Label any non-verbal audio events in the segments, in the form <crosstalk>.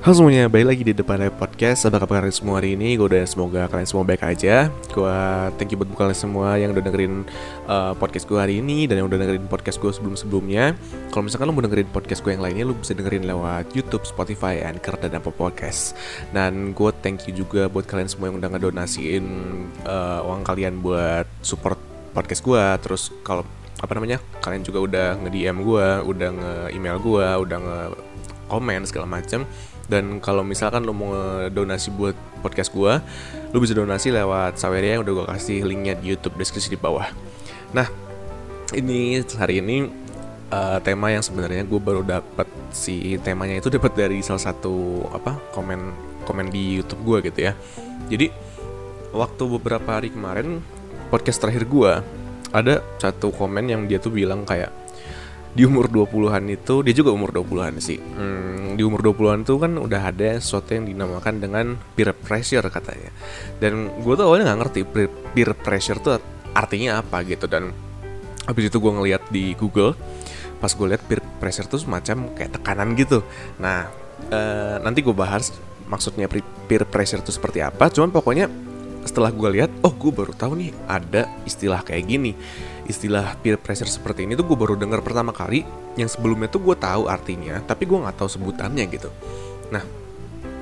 Halo semuanya, balik lagi di Depan Podcast. Apa kabar kalian semua hari ini? Gue udah semoga kalian semua baik aja. Gue thank you buat kalian semua yang udah dengerin uh, podcast gue hari ini Dan yang udah dengerin podcast gue sebelum-sebelumnya. Kalau misalkan lo mau dengerin podcast gue yang lainnya Lo bisa dengerin lewat Youtube, Spotify, Anchor, dan Apple Podcast. Dan gue thank you juga buat kalian semua yang udah ngedonasiin uh, uang kalian buat support podcast gue Terus kalau apa namanya kalian juga udah nge-DM gue, udah nge-email gue, udah nge-komen segala macam dan kalau misalkan lo mau donasi buat podcast gue, lo bisa donasi lewat Saweria yang udah gue kasih linknya di YouTube deskripsi di bawah. Nah, ini hari ini uh, tema yang sebenarnya gue baru dapat si temanya itu dapat dari salah satu apa komen komen di YouTube gue gitu ya. Jadi waktu beberapa hari kemarin podcast terakhir gue ada satu komen yang dia tuh bilang kayak di umur 20-an itu dia juga umur 20-an sih. Hmm, di umur 20-an itu kan udah ada sesuatu yang dinamakan dengan peer pressure katanya. Dan gue tuh awalnya nggak ngerti peer, pressure tuh artinya apa gitu dan habis itu gue ngeliat di Google pas gue liat peer pressure tuh semacam kayak tekanan gitu. Nah, uh, nanti gue bahas maksudnya peer pressure itu seperti apa. Cuman pokoknya setelah gue lihat, oh gue baru tahu nih ada istilah kayak gini istilah peer pressure seperti ini tuh gue baru dengar pertama kali. Yang sebelumnya tuh gue tahu artinya tapi gue nggak tahu sebutannya gitu. Nah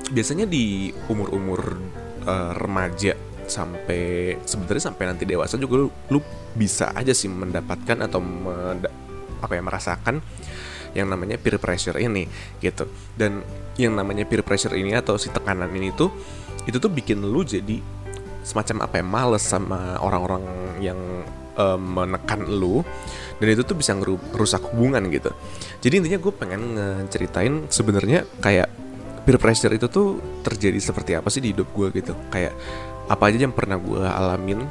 biasanya di umur-umur uh, remaja sampai sebenarnya sampai nanti dewasa juga lu, lu bisa aja sih mendapatkan atau menda, apa ya merasakan yang namanya peer pressure ini gitu. Dan yang namanya peer pressure ini atau si tekanan ini tuh itu tuh bikin lu jadi semacam apa ya males sama orang-orang yang um, menekan lu dan itu tuh bisa ngerusak hubungan gitu. Jadi intinya gue pengen ngeceritain sebenarnya kayak peer pressure itu tuh terjadi seperti apa sih di hidup gue gitu. Kayak apa aja yang pernah gue alamin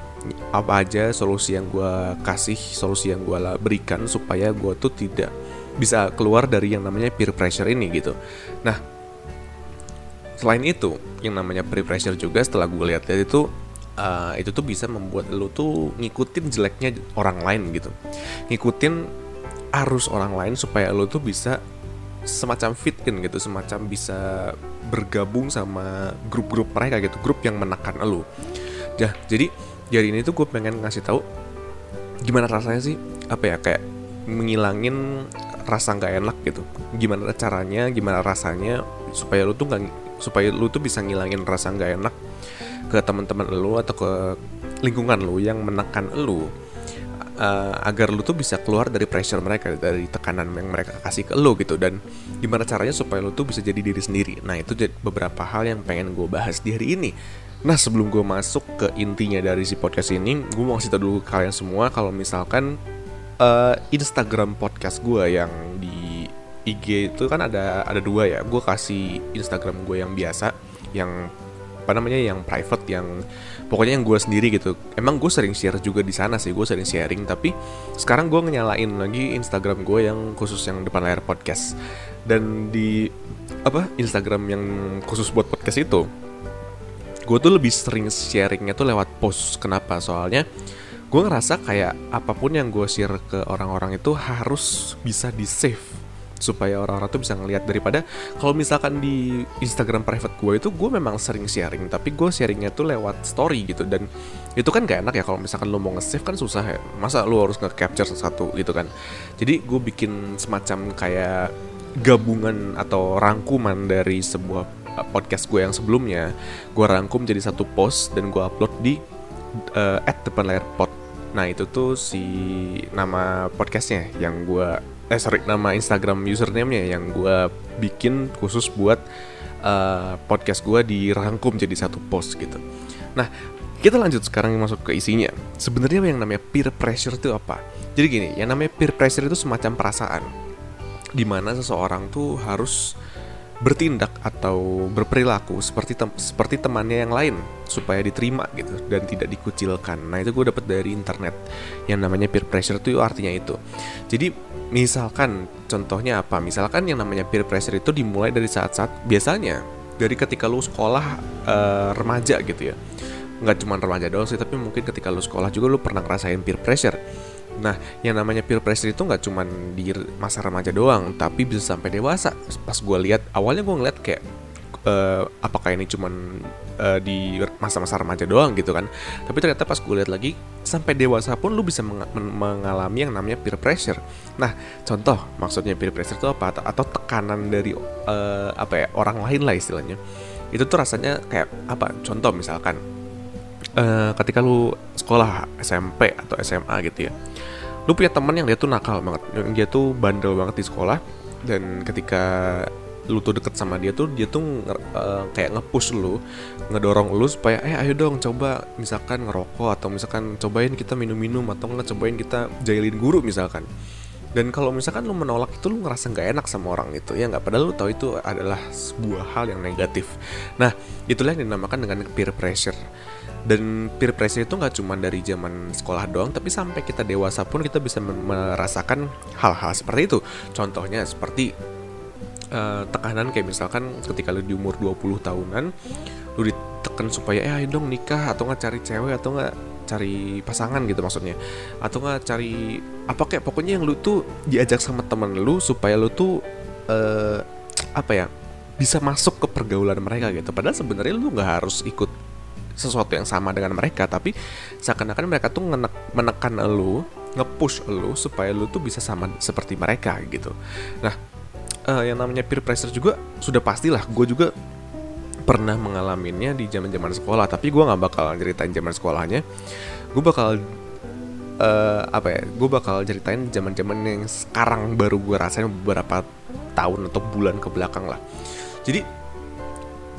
apa aja solusi yang gue kasih solusi yang gue berikan supaya gue tuh tidak bisa keluar dari yang namanya peer pressure ini gitu. Nah selain itu yang namanya peer pressure juga setelah gue lihat itu uh, itu tuh bisa membuat lo tuh ngikutin jeleknya orang lain gitu. Ngikutin arus orang lain supaya lo tuh bisa semacam fit in gitu semacam bisa bergabung sama grup-grup mereka gitu grup yang menekan lo ya jadi jadi ini tuh gue pengen ngasih tahu gimana rasanya sih apa ya kayak menghilangin rasa nggak enak gitu. Gimana caranya gimana rasanya supaya lu tuh nggak supaya lu tuh bisa ngilangin rasa nggak enak ke teman-teman lu atau ke lingkungan lu yang menekan lu uh, agar lu tuh bisa keluar dari pressure mereka dari tekanan yang mereka kasih ke lu gitu. Dan gimana caranya supaya lu tuh bisa jadi diri sendiri? Nah itu beberapa hal yang pengen gue bahas di hari ini. Nah sebelum gue masuk ke intinya dari si podcast ini gue mau kasih tau dulu ke kalian semua kalau misalkan uh, Instagram podcast gue yang di IG itu kan ada ada dua ya. Gue kasih Instagram gue yang biasa yang apa namanya yang private yang pokoknya yang gue sendiri gitu. Emang gue sering share juga di sana sih gue sering sharing tapi sekarang gue nyalain lagi Instagram gue yang khusus yang depan layar podcast. Dan di apa Instagram yang khusus buat podcast itu gue tuh lebih sering sharingnya tuh lewat post. Kenapa? Soalnya gue ngerasa kayak apa pun yang gue share ke orang-orang itu harus bisa di save supaya orang-orang tuh bisa ngelihat daripada kalau misalkan di Instagram private gue itu gue memang sering sharing tapi gue sharingnya tuh lewat story gitu. Dan itu kan gak enak ya kalau misalkan lo mau nge-save kan susah ya. Masa lo harus nge-capture satu gitu kan. Jadi gue bikin semacam kayak gabungan atau rangkuman dari sebuah uh, podcast gue yang sebelumnya. Gue rangkum jadi satu post dan gue upload di uh, at depan layar pod. Nah itu tuh si nama podcastnya yang gue eh sorry nama Instagram username-nya yang gue bikin khusus buat uh, podcast gue dirangkum jadi satu post gitu. Nah, kita lanjut sekarang masuk ke isinya. Sebenarnya yang namanya peer pressure itu apa? Jadi gini, yang namanya peer pressure itu semacam perasaan di mana seseorang tuh harus bertindak atau berperilaku seperti tem seperti temannya yang lain supaya diterima gitu dan tidak dikucilkan. Nah itu gue dapat dari internet yang namanya peer pressure itu artinya itu. Jadi misalkan contohnya apa? Misalkan yang namanya peer pressure itu dimulai dari saat-saat biasanya dari ketika lu sekolah uh, remaja gitu ya. nggak cuma remaja doang sih tapi mungkin ketika lu sekolah juga lu pernah ngerasain peer pressure Nah, yang namanya peer pressure itu nggak cuma di masa remaja doang, tapi bisa sampai dewasa. Pas gue lihat, awalnya gue ngeliat kayak uh, apakah ini cuman uh, di masa-masa remaja doang gitu kan. Tapi ternyata pas gue lihat lagi sampai dewasa pun lu bisa meng mengalami yang namanya peer pressure. Nah contoh maksudnya peer pressure itu apa? Atau tekanan dari uh, apa ya orang lain lah istilahnya. Itu tuh rasanya kayak apa? Contoh misalkan uh, ketika lu sekolah SMP atau SMA gitu ya lu punya teman yang dia tuh nakal banget. Yang dia tuh bandel banget di sekolah. Dan ketika lu tuh deket sama dia tuh dia tuh uh, kayak ngepush lu ngedorong lu supaya eh ayo dong coba misalkan ngerokok atau misalkan cobain kita minum-minum atau nggak cobain kita jailin guru misalkan. Dan kalau misalkan lu menolak itu lu ngerasa nggak enak sama orang itu ya nggak? Padahal lu tahu itu adalah sebuah hal yang negatif. Nah itulah yang dinamakan dengan peer pressure dan peer pressure itu nggak cuma dari zaman sekolah doang tapi sampai kita dewasa pun kita bisa merasakan hal-hal seperti itu. Contohnya seperti uh, tekanan kayak misalkan ketika lu di umur 20 tahunan lu ditekan supaya eh ayo dong nikah atau nggak cari cewek atau nggak cari pasangan gitu maksudnya. Atau nggak cari apa kayak pokoknya yang lu tuh diajak sama temen lu supaya lu tuh uh, apa ya bisa masuk ke pergaulan mereka gitu. Padahal sebenarnya lu nggak harus ikut sesuatu yang sama dengan mereka tapi seakan-akan mereka tuh menekan lu ngepush lu supaya lu tuh bisa sama seperti mereka gitu. Nah uh, yang namanya peer pressure juga sudah pastilah. Gue juga pernah mengalaminya di zaman zaman sekolah tapi gue nggak bakal ceritain zaman sekolahnya. Gue bakal uh, apa ya gue bakal ceritain zaman zaman yang sekarang baru gue rasain beberapa tahun atau bulan ke belakang lah. Jadi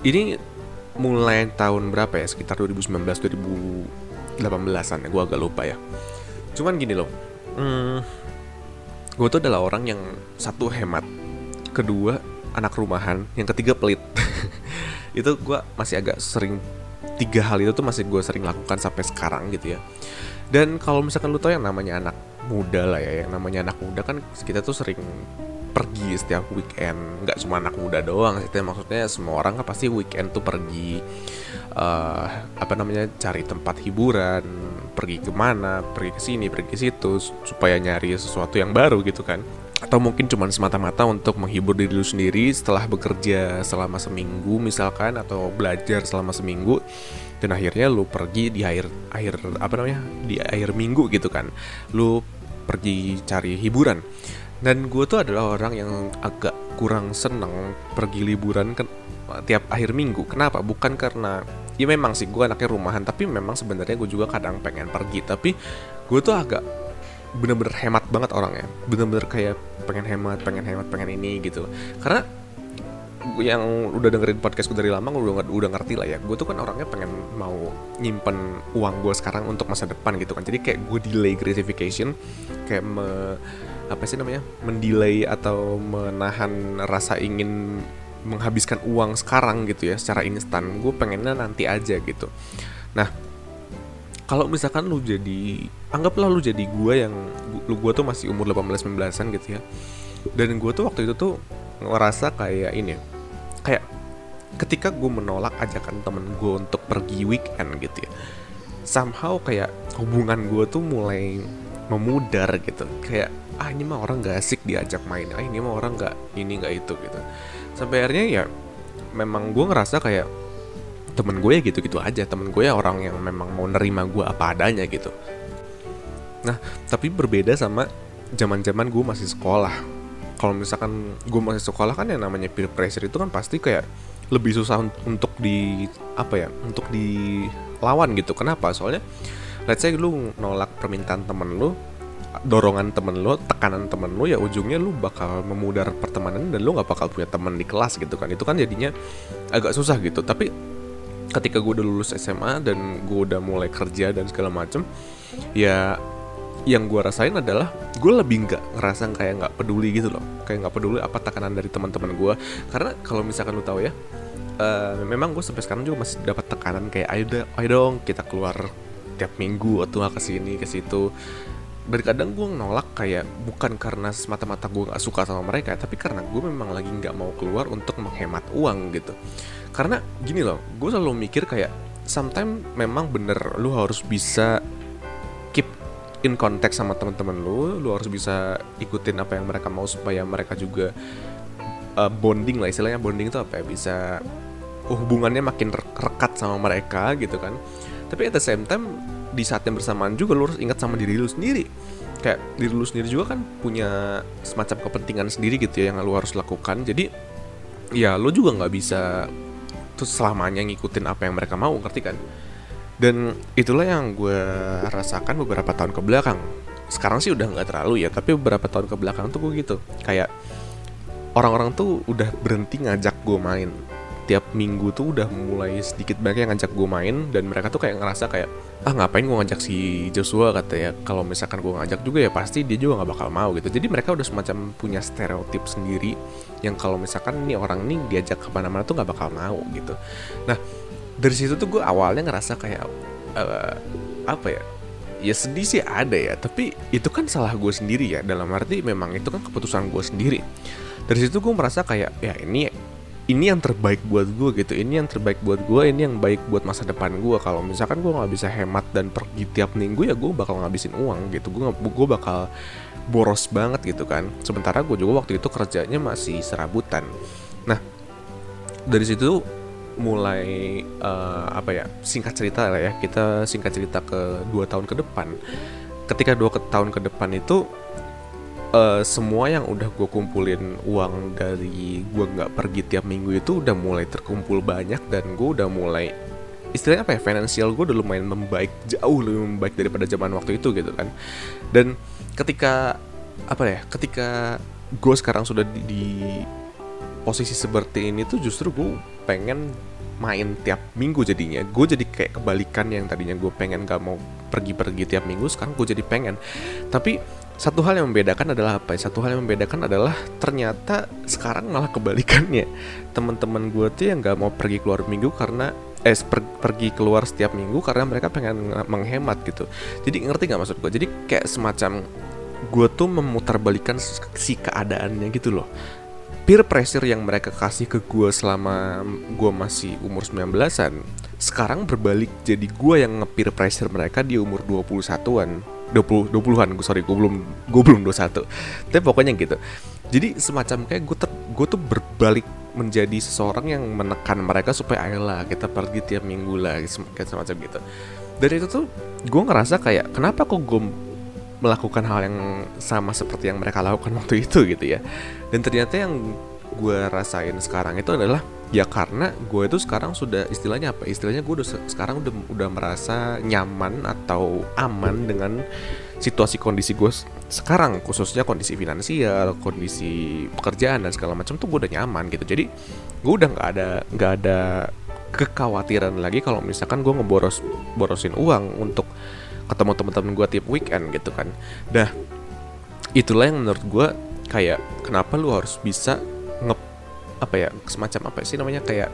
ini mulai tahun berapa ya? Sekitar 2019 2018an gue agak lupa ya. Cuman gini loh hmm, gue tuh adalah orang yang satu hemat kedua anak rumahan yang ketiga pelit. <laughs> Itu gue masih agak sering tiga hal itu tuh masih gue sering lakukan sampai sekarang gitu ya. Dan kalau misalkan lu tau yang namanya anak muda lah ya yang namanya anak muda kan kita tuh sering pergi setiap weekend. Nggak cuma anak muda doang sih maksudnya semua orang kan pasti weekend tuh pergi uh, apa namanya cari tempat hiburan pergi ke mana pergi ke sini pergi ke situ supaya nyari sesuatu yang baru gitu kan. Atau mungkin cuma semata-mata untuk menghibur diri lu sendiri setelah bekerja selama seminggu misalkan atau belajar selama seminggu dan akhirnya lu pergi di akhir akhir apa namanya di akhir minggu gitu kan. Lu pergi cari hiburan dan gue tuh adalah orang yang agak kurang seneng pergi liburan ke tiap akhir minggu. Kenapa? Bukan karena ya memang sih gue anaknya rumahan tapi memang sebenarnya gue juga kadang pengen pergi. Tapi gue tuh agak bener-bener hemat banget orangnya. Bener-bener kayak pengen hemat pengen hemat pengen ini gitu. Karena yang udah dengerin podcast gue dari lama gue udah, udah ngerti lah ya. Gue tuh kan orangnya pengen mau nyimpen uang gue sekarang untuk masa depan gitu kan. Jadi kayak gue delay gratification kayak me, apa sih namanya mendelay atau menahan rasa ingin menghabiskan uang sekarang gitu ya secara instan. Gue pengennya nanti aja gitu. Nah kalau misalkan lu jadi anggaplah lu jadi gue yang lu gue tuh masih umur 18-19an gitu ya. Dan gue tuh waktu itu tuh ngerasa kayak ini kayak ketika gue menolak ajakan temen gue untuk pergi weekend gitu ya somehow kayak hubungan gue tuh mulai memudar gitu. Kayak ah ini mah orang gak asik diajak main. Ah ini mah orang gak ini gak itu gitu. Sampai akhirnya ya memang gue ngerasa kayak temen gue ya gitu-gitu aja. Temen gue ya orang yang memang mau nerima gue apa adanya gitu. Nah tapi berbeda sama zaman-zaman gue masih sekolah. Kalau misalkan gue masih sekolah kan yang namanya peer pressure itu kan pasti kayak lebih susah untuk di apa ya untuk dilawan gitu. Kenapa? Soalnya let's say lu nolak permintaan temen lu dorongan temen lu, tekanan temen lu ya ujungnya lu bakal memudar pertemanan dan lu nggak bakal punya temen di kelas gitu kan. Itu kan jadinya agak susah gitu. Tapi ketika gue udah lulus SMA dan gue udah mulai kerja dan segala macem ya yang gue rasain adalah gue lebih nggak ngerasa kayak nggak peduli gitu loh. Kayak nggak peduli apa tekanan dari teman-teman gue karena kalau misalkan lu tahu ya uh, memang gue sampai sekarang juga masih dapat tekanan kayak ayo, ayo dong kita keluar tiap minggu atau ke sini ke situ dan kadang gue nolak kayak bukan karena semata-mata gue nggak suka sama mereka tapi karena gue memang lagi nggak mau keluar untuk menghemat uang gitu. Karena gini loh gue selalu mikir kayak sometimes memang bener lu harus bisa keep in contact sama teman-teman lu lu harus bisa ikutin apa yang mereka mau supaya mereka juga uh, bonding lah istilahnya bonding itu apa ya bisa hubungannya makin rekat sama mereka gitu kan. Tapi at the same time di saat yang bersamaan juga lu harus ingat sama diri lu sendiri. Kayak diri lu sendiri juga kan punya semacam kepentingan sendiri gitu ya yang lu harus lakukan. Jadi ya lu juga nggak bisa tuh selamanya ngikutin apa yang mereka mau ngerti kan? Dan itulah yang gue rasakan beberapa tahun ke belakang. Sekarang sih udah nggak terlalu ya tapi beberapa tahun ke belakang tuh gue gitu. Kayak orang-orang tuh udah berhenti ngajak gue main tiap minggu tuh udah mulai sedikit banyak yang ngajak gue main dan mereka tuh kayak ngerasa kayak ah ngapain gue ngajak si Joshua? kata ya. Kalau misalkan gue ngajak juga ya pasti dia juga nggak bakal mau gitu. Jadi mereka udah semacam punya stereotip sendiri yang kalau misalkan nih orang nih diajak ke mana-mana tuh nggak bakal mau gitu. Nah dari situ tuh gue awalnya ngerasa kayak uh, apa ya ya sedih sih ada ya tapi itu kan salah gue sendiri ya. Dalam arti memang itu kan keputusan gue sendiri. Dari situ gue merasa kayak ya ini ini yang terbaik buat gue gitu. Ini yang terbaik buat gue ini yang baik buat masa depan gue kalau misalkan gue nggak bisa hemat dan pergi tiap minggu ya gue bakal ngabisin uang gitu. Gue gue bakal boros banget gitu kan. Sementara gue juga waktu itu kerjanya masih serabutan. Nah dari situ mulai uh, apa ya singkat cerita lah ya. Kita singkat cerita ke dua tahun ke depan. Ketika dua tahun ke depan itu uh, semua yang udah gue kumpulin uang dari gue nggak pergi tiap minggu itu udah mulai terkumpul banyak dan gue udah mulai istilahnya apa ya finansial gue udah lumayan membaik jauh lebih membaik daripada zaman waktu itu gitu kan. Dan ketika apa ya ketika gue sekarang sudah di, di posisi seperti ini tuh justru gue pengen main tiap minggu jadinya. Gue jadi kayak kebalikan yang tadinya gue pengen gak mau pergi-pergi tiap minggu sekarang gue jadi pengen. Tapi satu hal yang membedakan adalah apa ya? Satu hal yang membedakan adalah ternyata sekarang malah kebalikannya. Teman-teman gue tuh yang nggak mau pergi keluar minggu karena eh per, pergi keluar setiap minggu karena mereka pengen menghemat gitu. Jadi ngerti nggak maksud gue? Jadi kayak semacam gue tuh memutarbalikan si keadaannya gitu loh. Peer pressure yang mereka kasih ke gue selama gue masih umur 19-an sekarang berbalik jadi gue yang nge-peer pressure mereka di umur 21-an 20 20-an gue sorry gue belum gue belum 21 tapi pokoknya gitu. Jadi semacam kayak gue ter, gue tuh berbalik menjadi seseorang yang menekan mereka supaya ayolah kita pergi tiap minggu lah kayak semacam gitu. Dari itu tuh gue ngerasa kayak kenapa kok gue melakukan hal yang sama seperti yang mereka lakukan waktu itu gitu ya. Dan ternyata yang gue rasain sekarang itu adalah ya karena gue itu sekarang sudah istilahnya apa? Istilahnya gue udah sekarang udah udah merasa nyaman atau aman dengan situasi kondisi gue sekarang. Khususnya kondisi finansial kondisi pekerjaan dan segala macam tuh gue udah nyaman gitu. Jadi gue udah nggak ada nggak ada kekhawatiran lagi kalau misalkan gue ngeboros borosin uang untuk ketemu teman-teman gue tiap weekend gitu kan. Dah itulah yang menurut gue kayak kenapa lu harus bisa nge apa ya semacam apa sih namanya kayak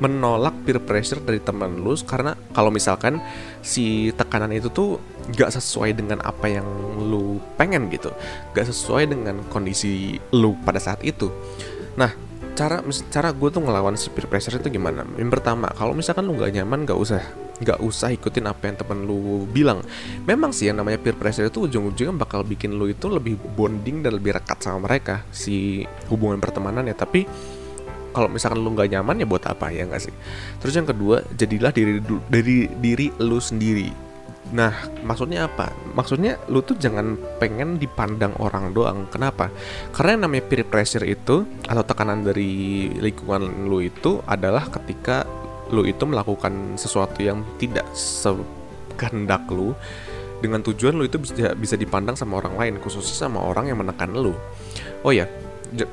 menolak peer pressure dari teman lu karena kalau misalkan si tekanan itu tuh gak sesuai dengan apa yang lu pengen gitu gak sesuai dengan kondisi lu pada saat itu. Nah cara cara gue tuh ngelawan si peer pressure itu gimana? Yang pertama kalau misalkan lu gak nyaman gak usah gak usah ikutin apa yang temen lu bilang memang sih yang namanya peer pressure itu ujung-ujungnya bakal bikin lu itu lebih bonding dan lebih rekat sama mereka si hubungan pertemanan ya tapi kalau misalkan lu nggak nyaman ya buat apa ya nggak sih terus yang kedua jadilah diri dari diri lu sendiri Nah, maksudnya apa? Maksudnya lu tuh jangan pengen dipandang orang doang. Kenapa? Karena yang namanya peer pressure itu atau tekanan dari lingkungan lu itu adalah ketika lu itu melakukan sesuatu yang tidak sekehendak lu dengan tujuan lu itu bisa bisa dipandang sama orang lain khususnya sama orang yang menekan lu. Oh ya,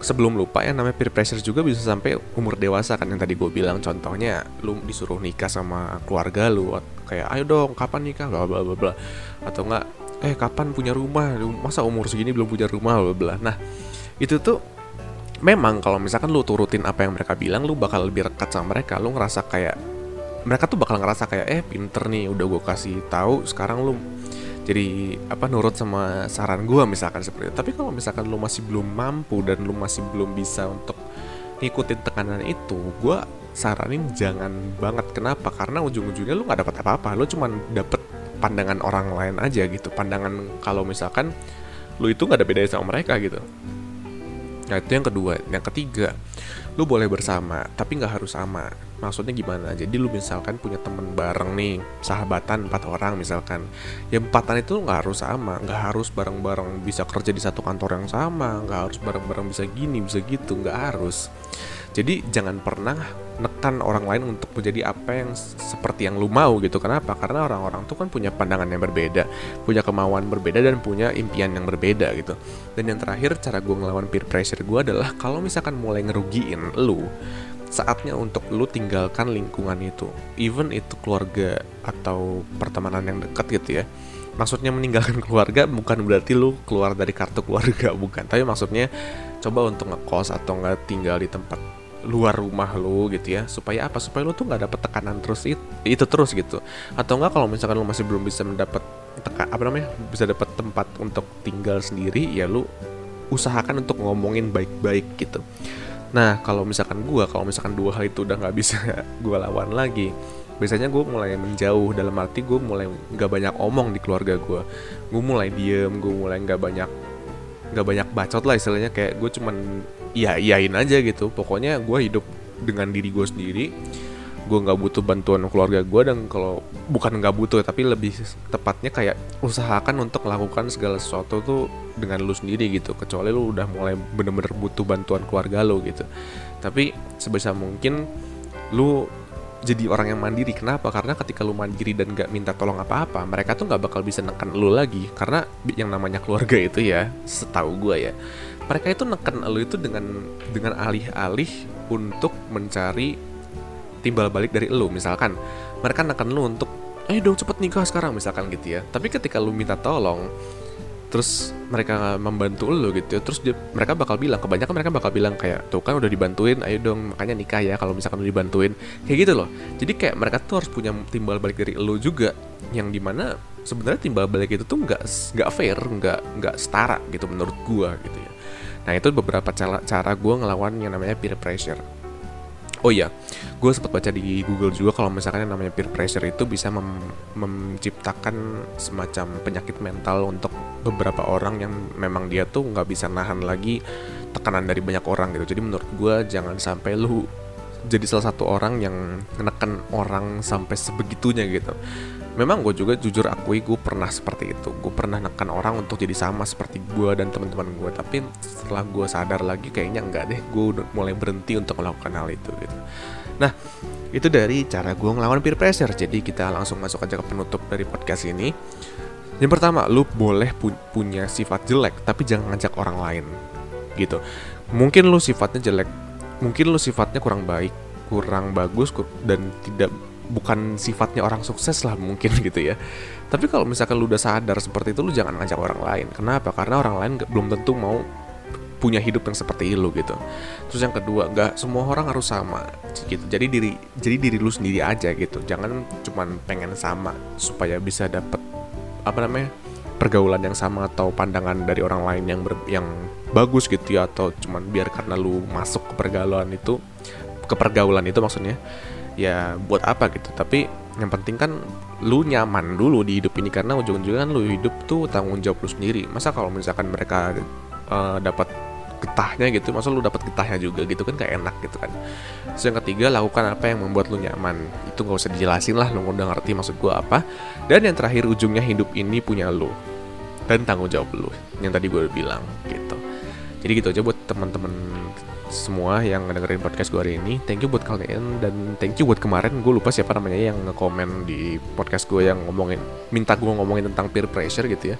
sebelum lupa ya namanya peer pressure juga bisa sampai umur dewasa kan yang tadi gue bilang. Contohnya lu disuruh nikah sama keluarga lu kayak ayo dong kapan nikah? Bla bla bla bla. Atau enggak eh kapan punya rumah? Masa umur segini belum punya rumah? Bla bla. Nah itu tuh memang kalau misalkan lu turutin apa yang mereka bilang lu bakal lebih rekat sama mereka. Lu ngerasa kayak mereka tuh bakal ngerasa kayak eh pinter nih udah gue kasih tahu sekarang lu jadi apa nurut sama saran gue misalkan seperti itu. Tapi kalau misalkan lu masih belum mampu dan lu masih belum bisa untuk ngikutin tekanan itu gue saranin jangan banget. Kenapa? Karena ujung-ujungnya lu nggak dapat apa-apa. Lu cuman dapet pandangan orang lain aja gitu. Pandangan kalau misalkan lu itu nggak ada bedanya sama mereka gitu nah itu yang kedua. Yang ketiga lu boleh bersama tapi nggak harus sama. Maksudnya gimana jadi lu misalkan punya temen bareng nih sahabatan empat orang misalkan. Ya empatan itu nggak harus sama. Nggak harus bareng-bareng bisa kerja di satu kantor yang sama. Nggak harus bareng-bareng bisa gini bisa gitu. Nggak harus jadi jangan pernah nekan orang lain untuk menjadi apa yang seperti yang lu mau gitu. Kenapa? Karena orang-orang tuh kan punya pandangan yang berbeda punya kemauan berbeda dan punya impian yang berbeda gitu. Dan yang terakhir cara gue ngelawan peer pressure gue adalah kalau misalkan mulai ngerugiin lu saatnya untuk lu tinggalkan lingkungan itu. Even itu keluarga atau pertemanan yang dekat gitu ya. Maksudnya meninggalkan <laughs> keluarga bukan berarti lu keluar dari kartu keluarga <laughs> bukan. Tapi maksudnya coba untuk ngekos atau nggak tinggal di tempat luar rumah lo gitu ya supaya apa? Supaya lo tuh nggak dapet tekanan terus itu, itu terus gitu. Atau enggak kalau misalkan lo masih belum bisa mendapat tekan apa namanya bisa dapat tempat untuk tinggal sendiri ya lo usahakan untuk ngomongin baik-baik gitu. Nah kalau misalkan gue kalau misalkan dua hal itu udah nggak bisa <laughs> gue lawan lagi biasanya gue mulai menjauh. Dalam arti gue mulai nggak banyak omong di keluarga gue gue mulai diem gue mulai nggak banyak nggak banyak bacot lah istilahnya kayak gue cuman iya iyain aja gitu. Pokoknya gue hidup dengan diri gue sendiri gue nggak butuh bantuan keluarga gue dan kalau bukan nggak butuh tapi lebih tepatnya kayak usahakan untuk melakukan segala sesuatu tuh dengan lu sendiri gitu. Kecuali lu udah mulai bener-bener butuh bantuan keluarga lu gitu. Tapi sebisa mungkin lu jadi orang yang mandiri. Kenapa? Karena ketika lu mandiri dan gak minta tolong apa-apa mereka tuh nggak bakal bisa neken lu lagi. Karena yang namanya keluarga itu ya setahu gue ya mereka itu neken lu itu dengan dengan alih-alih untuk mencari timbal balik dari lu. Misalkan mereka neken lu untuk ayo dong cepet nikah sekarang misalkan gitu ya. Tapi ketika lu minta tolong terus mereka membantu lo gitu ya. terus dia, mereka bakal bilang kebanyakan mereka bakal bilang kayak tuh kan udah dibantuin ayo dong makanya nikah ya kalau misalkan udah dibantuin. Kayak gitu loh. Jadi kayak mereka tuh harus punya timbal balik dari lo juga yang di mana sebenarnya timbal balik itu tuh nggak nggak fair nggak nggak setara gitu menurut gua gitu ya. Nah itu beberapa cara cara gua ngelawan yang namanya peer pressure Oh iya, gue sempat baca di Google juga kalau misalkan yang namanya peer pressure itu bisa mem menciptakan semacam penyakit mental untuk beberapa orang yang memang dia tuh nggak bisa nahan lagi tekanan dari banyak orang gitu. Jadi menurut gue jangan sampai lu jadi salah satu orang yang menekan orang sampai sebegitunya gitu. Memang gue juga jujur akui gue pernah seperti itu. Gue pernah nekan orang untuk jadi sama seperti gue dan teman-teman gue tapi setelah gue sadar lagi kayaknya enggak deh. Gue mulai berhenti untuk melakukan hal itu gitu. Nah itu dari cara gue ngelawan peer pressure. Jadi kita langsung masuk aja ke penutup dari podcast ini. Yang pertama lu boleh pu punya sifat jelek tapi jangan ngajak orang lain gitu. Mungkin lu sifatnya jelek mungkin lu sifatnya kurang baik kurang bagus dan tidak bukan sifatnya orang sukses lah mungkin <laughs> gitu ya. Tapi kalau misalkan lu udah sadar seperti itu lu jangan ngajak orang lain. Kenapa? Karena orang lain belum tentu mau punya hidup yang seperti lu gitu. Terus yang kedua nggak semua orang harus sama gitu. Jadi diri jadi diri lu sendiri aja gitu. Jangan cuman pengen sama supaya bisa dapet apa namanya pergaulan yang sama atau pandangan dari orang lain yang ber, yang bagus gitu ya atau cuman biar karena lu masuk ke pergaulan itu ke pergaulan itu maksudnya ya buat apa gitu. Tapi yang penting kan lu nyaman dulu di hidup ini karena ujung-ujungnya kan lu hidup tuh tanggung jawab lu sendiri. Masa kalau misalkan mereka uh, dapat getahnya gitu. Masa lu dapat getahnya juga gitu kan kayak enak gitu kan. Terus yang ketiga lakukan apa yang membuat lu nyaman. Itu nggak usah dijelasin lah lu udah ngerti maksud gua apa. Dan yang terakhir ujungnya hidup ini punya lu dan tanggung jawab lu. Yang tadi gue udah bilang gitu. Jadi gitu aja buat teman-teman semua yang dengerin podcast gue hari ini. Thank you buat kalian dan thank you buat kemarin. Gue lupa siapa namanya yang ngekomen di podcast gue yang ngomongin minta gue ngomongin tentang peer pressure gitu ya.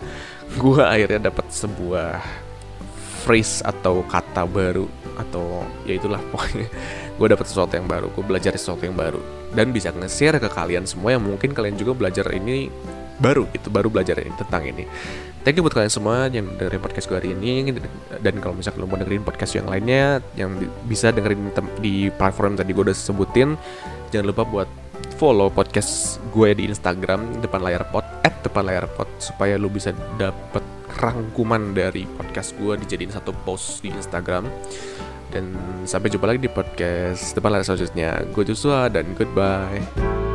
Gue akhirnya dapat sebuah phrase atau kata baru atau ya itulah pokoknya. <laughs> Gue dapat sesuatu yang baru gue belajar sesuatu yang baru. Dan bisa nge-share ke kalian semua yang mungkin kalian juga belajar ini baru gitu baru belajar ini, tentang ini. Thank you buat kalian semua yang dengerin podcast gue hari ini. Dan kalau misalnya kalian mau dengerin podcast yang lainnya yang bisa dengerin di platform tadi gue udah sebutin jangan lupa buat follow podcast gue di Instagram depan layar pod at depan layar pot supaya lu bisa dapet rangkuman dari podcast gue dijadiin satu post di Instagram. Dan sampai jumpa lagi di podcast depan layar selanjutnya. Gue Joshua dan goodbye.